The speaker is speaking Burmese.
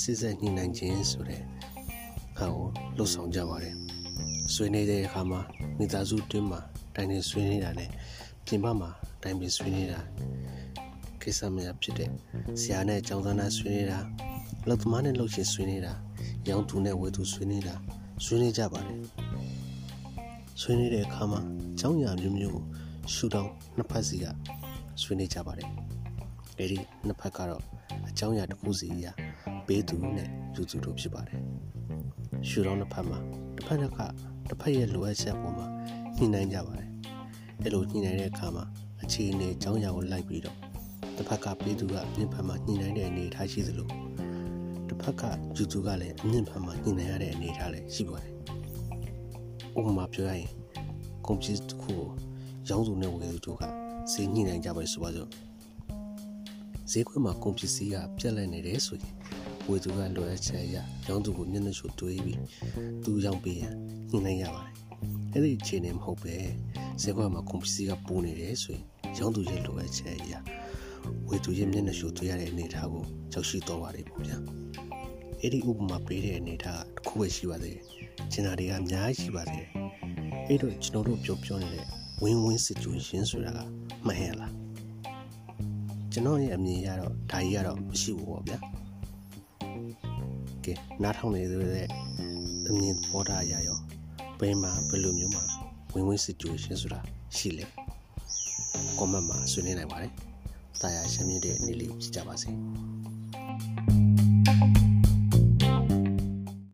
စစ်ဆက်ညှိနှိုင်းခြင်းဆိုတဲ့ဟာကိုလှုပ်ဆောင်ကြပါတယ်ဆွေးနေတဲ့အခါမှာမိသားစုတွင်းမှာတိုင်နေဆွေးနေတာနဲ့ပြင်ပမှာတိုင်ပြီးဆွေးနေတာကိစ္စများဖြစ်တဲ့ဆရာနဲ့ကျောင်းသားနဲ့ဆွေးနေတာလောက်သမားနဲ့လှုပ်ရှင်ဆွေးနေတာရောင်သူနဲ့ဝေသူဆွေးနေတာဆွေးနေကြပါတယ်ဆွေးနေတဲ့အခါမှာကျောင်းရမျိုးမျိုးကိုရှူတောင်းနှစ်ဖက်စီကဆွေးနေကြပါတယ် အဲဒီနှစ်ဖက်ကတော့အကြောင်းအရာတစ်ခုစီအရာပေးသူနဲ့ယူသူတို့ဖြစ်ပါတယ်ရှူတောင်းနှစ်ဖက်မှာတစ်ဖက်ကတစ်ဖက်ရဲ့လိုအပ်ချက်ပေါ်မှာညှိနှိုင်းကြပါတယ်အဲလိုညှိနှိုင်းတဲ့အခါမှာအခြေအနေအကြောင်းအရာကိုလိုက်ပြီးတော့တစ်ဖက်ကပေးသူကအမြင့်ဖက်မှာညှိနှိုင်းတဲ့အနေအထားရှိသလိုတစ်ဖက်ကယူသူကလည်းအမြင့်ဖက်မှာညှိနှိုင်းရတဲ့အနေအထားလည်းရှိပါတယ်ဥပမာပြောရရင်ကွန်ပျူတာတစ်ခုကိုရောင်းသူနဲ့ဝယ်သူတို့ကဈေးညှိနှိုင်းကြပါဆိုပါစို့ ဈေးကွက်မှာကွန်ပျူတာကပြက်လက်နေတယ်ဆိုရင်ဝယ်သူကလိုအပ်ချက်အရရောင်းသူကိုမျက်နှာချိုတွေးပြီးသူရောင်းပေးရန်ညှိနှိုင်းရပါတယ်အဲ့ဒီအခြေအနေမဟုတ်ပဲဈေးကွက်မှာကွန်ပျူတာကပူနေတယ်ဆိုရင်ရောင်းသူရဲ့လိုအပ်ချက်အရဝယ်သူရဲ့မျက်နှာချိုတွေးရတဲ့အနေအထားကိုကြောက်ရှိတော့ပါတယ်ပေါ့ဗျာအဲ့ဒီဥပမာပေးတဲ့အနေအထားတစ်ခုပဲရှိပါသေးတယ်ကျင်နာတွေကအများကြီးရှိပါသေးတယ်အဲ့တော့ကျွန်တော်တို့ပြောပြောနေတဲ့ win-win situation ဆိုတာကမှန်ရလား ကျွန်တော်ရဲ့အမြင်ရတော့ဒါကြီးကတော့မရှိဘူးပေါ့ဗျာကဲနားထောင်နေတဲ့အမြင်ပေါ်တာရရောဘယ်မှာဘယ်လိုမျိုးမှာ win-win situation ဆိုတာရှိလဲ comment မှာဆွေးနွေးနိုင်ပါတယ်တာယာရှင်းပြတဲ့နေ့လေးဖြစ်ကြပါစေ